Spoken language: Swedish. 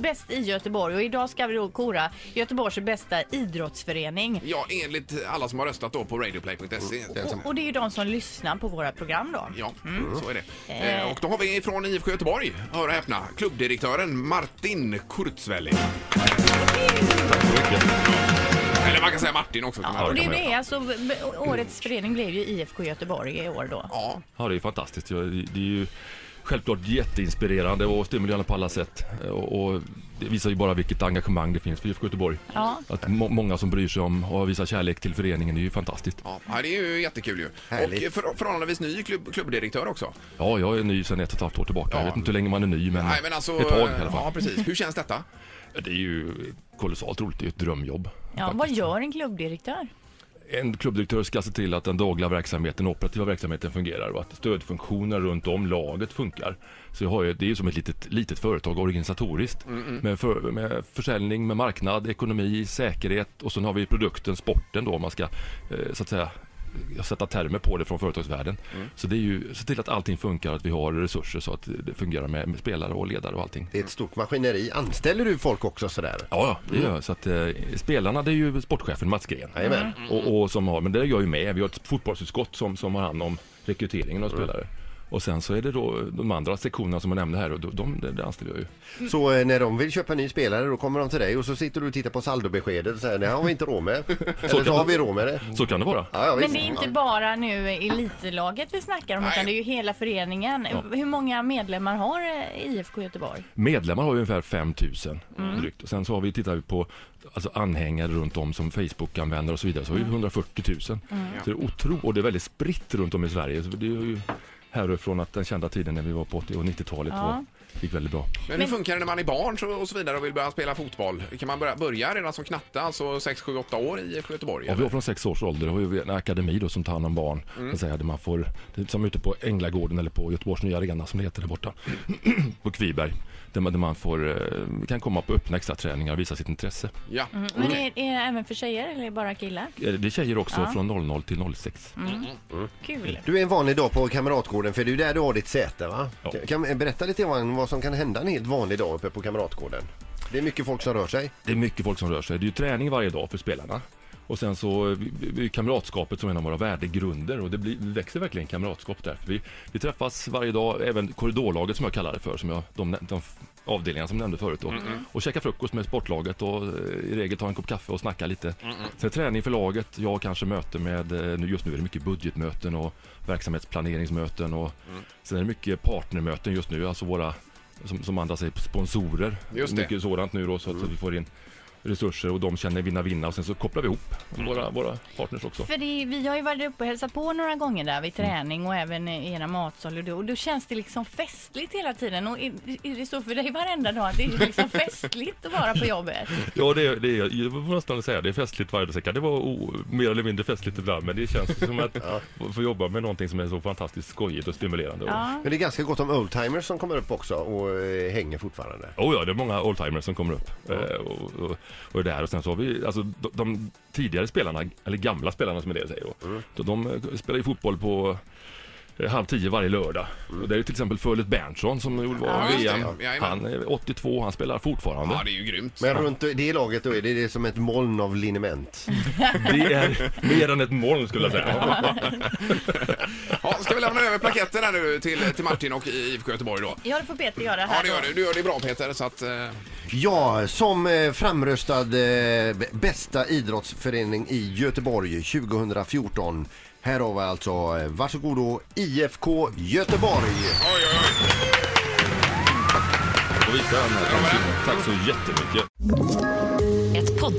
bäst i Göteborg och idag ska vi då kora Göteborgs bästa idrottsförening. Ja, enligt alla som har röstat då på radioplay.se. Och, och det är ju de som lyssnar på våra program då. Ja, så är det. Eh. Eh, Och då har vi från IFK Göteborg, hör och häpna, klubbdirektören Martin Kurzwelli. Eller man kan säga Martin också. Man Och det är alltså, b- årets förening blev ju IFK Göteborg i år då. Ja, Ja, det är fantastiskt. Ja, Det det är ju självklart jätteinspirerande och stimulerande på alla sätt. Och, och det visar ju bara vilket engagemang det finns för IFK Göteborg. Ja. Att må många som bryr sig om och visar kärlek till föreningen är ju fantastiskt. ja, det är ju jättekul ju. Härligt. Och för, förhållandevis ny klubb, klubbdirektör också. Ja, jag är ny sedan ett och ett halvt år tillbaka. Ja. Jag vet inte hur länge man är ny, men, Nej, men alltså, ett tag i alla fall. Ja, precis. Hur känns detta? Det är ju kolossalt roligt. Det är ju ett drömjobb. Ja, faktiskt. vad gör en klubbdirektör? En klubbdirektör ska se till att den dagliga verksamheten, den operativa verksamheten fungerar och att stödfunktioner runt om laget funkar. Så jag har ju, det är ju som ett litet, litet företag organisatoriskt med, för, med försäljning, med marknad, ekonomi, säkerhet och sen har vi produkten, sporten då om man ska eh, så att säga sätta termer på det från företagsvärlden. Så det är ju se till att allting funkar, att vi har resurser så att det fungerar med, med spelare och ledare och allting. Det är ett stort maskineri. Anställer du folk också sådär? Ja, det gör jag. Så att, eh, spelarna det är ju sportchefen Mats Gren. Jajamän. Och, och som har, men det är jag ju med. Vi har ett fotbollsutskott som, som har hand om rekryteringen av spelare. Och sen så är det då de andra sektionerna som jag nämnde här och de, de, det anställer jag ju. Så eh, när de vill köpa en ny spelare då kommer de till dig och så sitter du och tittar på saldobeskedet och säger det har vi inte råd med. Eller så har vi råd med det. Så kan det vara. Ja, ja, Men det är inte bara nu elitlaget vi snackar om Nej. utan det är ju hela föreningen. Hur många medlemmar har eh, IFK Göteborg? Medlemmar har ju ungefär 5000 drygt. Och sen så har vi, tittar vi på alltså anhängare runt om som Facebook-användare och så vidare. Så har vi 140 000. Så det är otroligt, och det är väldigt spritt runt om i Sverige. Så det är ju härifrån att den kända tiden när vi var på 80 och 90-talet Ja. var, gick väldigt bra. Men hur funkar det när man är barn så- och så vidare och vill börja spela fotboll? Kan man börja, börja redan som knatte, alltså 6, 7, 8 år i Göteborg? Ja, vi eller? har från sex års ålder har vi en akademi då som tar hand om barn. Mm. Säga, man får, det är som ute på Änglagården eller på Göteborgs nya arena som det heter där borta. på Kviberg. Där man, där man får, eh, kan komma på öppna extraträningar och visa sitt intresse. Ja. Men är, är det även för tjejer eller bara killar? Det är tjejer också Ja. från 00 till 06. Kul. Du är en vanlig dag på Kamratgården för det är där du har ditt säte va? Ja. Kan, kan berätta lite grann vad som kan hända en helt vanlig dag uppe på Kamratgården. Det är mycket folk som rör sig. Det är mycket folk som rör sig. Det är ju träning varje dag för spelarna. Och sen så kamratskapet som är en av våra värdegrunder och det, blir, växer verkligen kamratskap där. För vi, vi träffas varje dag, även korridorlaget som jag kallar det för, som jag, de, de avdelningarna som jag nämnde förut då. Och käka frukost med sportlaget och eh, i regel ta en kopp kaffe och snacka lite. Sen träning för laget, jag kanske möte med, eh, just nu är det mycket budgetmöten och verksamhetsplaneringsmöten och sen är det mycket partnermöten just nu, alltså våra som, som andra säger sponsorer. Mycket sådant nu då så att vi får in resurser och de känner vinna vinna och sen så kopplar vi ihop våra, våra partners också. För det, vi har ju varit uppe och hälsat på några gånger där vid träning och även i era matsal och då, och då känns det liksom festligt hela tiden. Och är, är det så för dig varenda dag att det är liksom festligt att vara på jobbet? Ja, det, är- det är, jag får nästan säga det är festligt varje vecka. Det var o, mer eller mindre festligt ibland, men det känns som att få- få jobba med någonting som är så fantastiskt skojigt och stimulerande. Ja. Men det är ganska gott om oldtimers som kommer upp också och eh, hänger fortfarande. Oh ja, det är många oldtimers som kommer upp. Eh, och, och, och det där. Och sen så har vi, alltså de, de tidigare spelarna, eller gamla spelarna som en del säger då. då de eh, spelar ju fotboll på eh, halv tio varje lördag. Och det är till exempel Följet Berntsson som gjorde var Ja. VM. Jajamän. Han är 82, han spelar fortfarande. ja, det är ju grymt. Men runt det laget då är det, det är som ett moln av liniment. Det är mer än ett moln skulle jag säga. Ja, ska vi lämna över plaketten här nu till, till Martin och IFK Göteborg då? Ja, det får Peter göra Ja, här det gör då. du. Du gör det bra Peter, så att... Eh, Ja, som eh, framröstad eh, b- bästa idrottsförening i Göteborg 2014. Här har vi alltså, eh, varsågodo IFK Göteborg. oj, oj, oj. Då den här transitionen. Tack så jättemycket.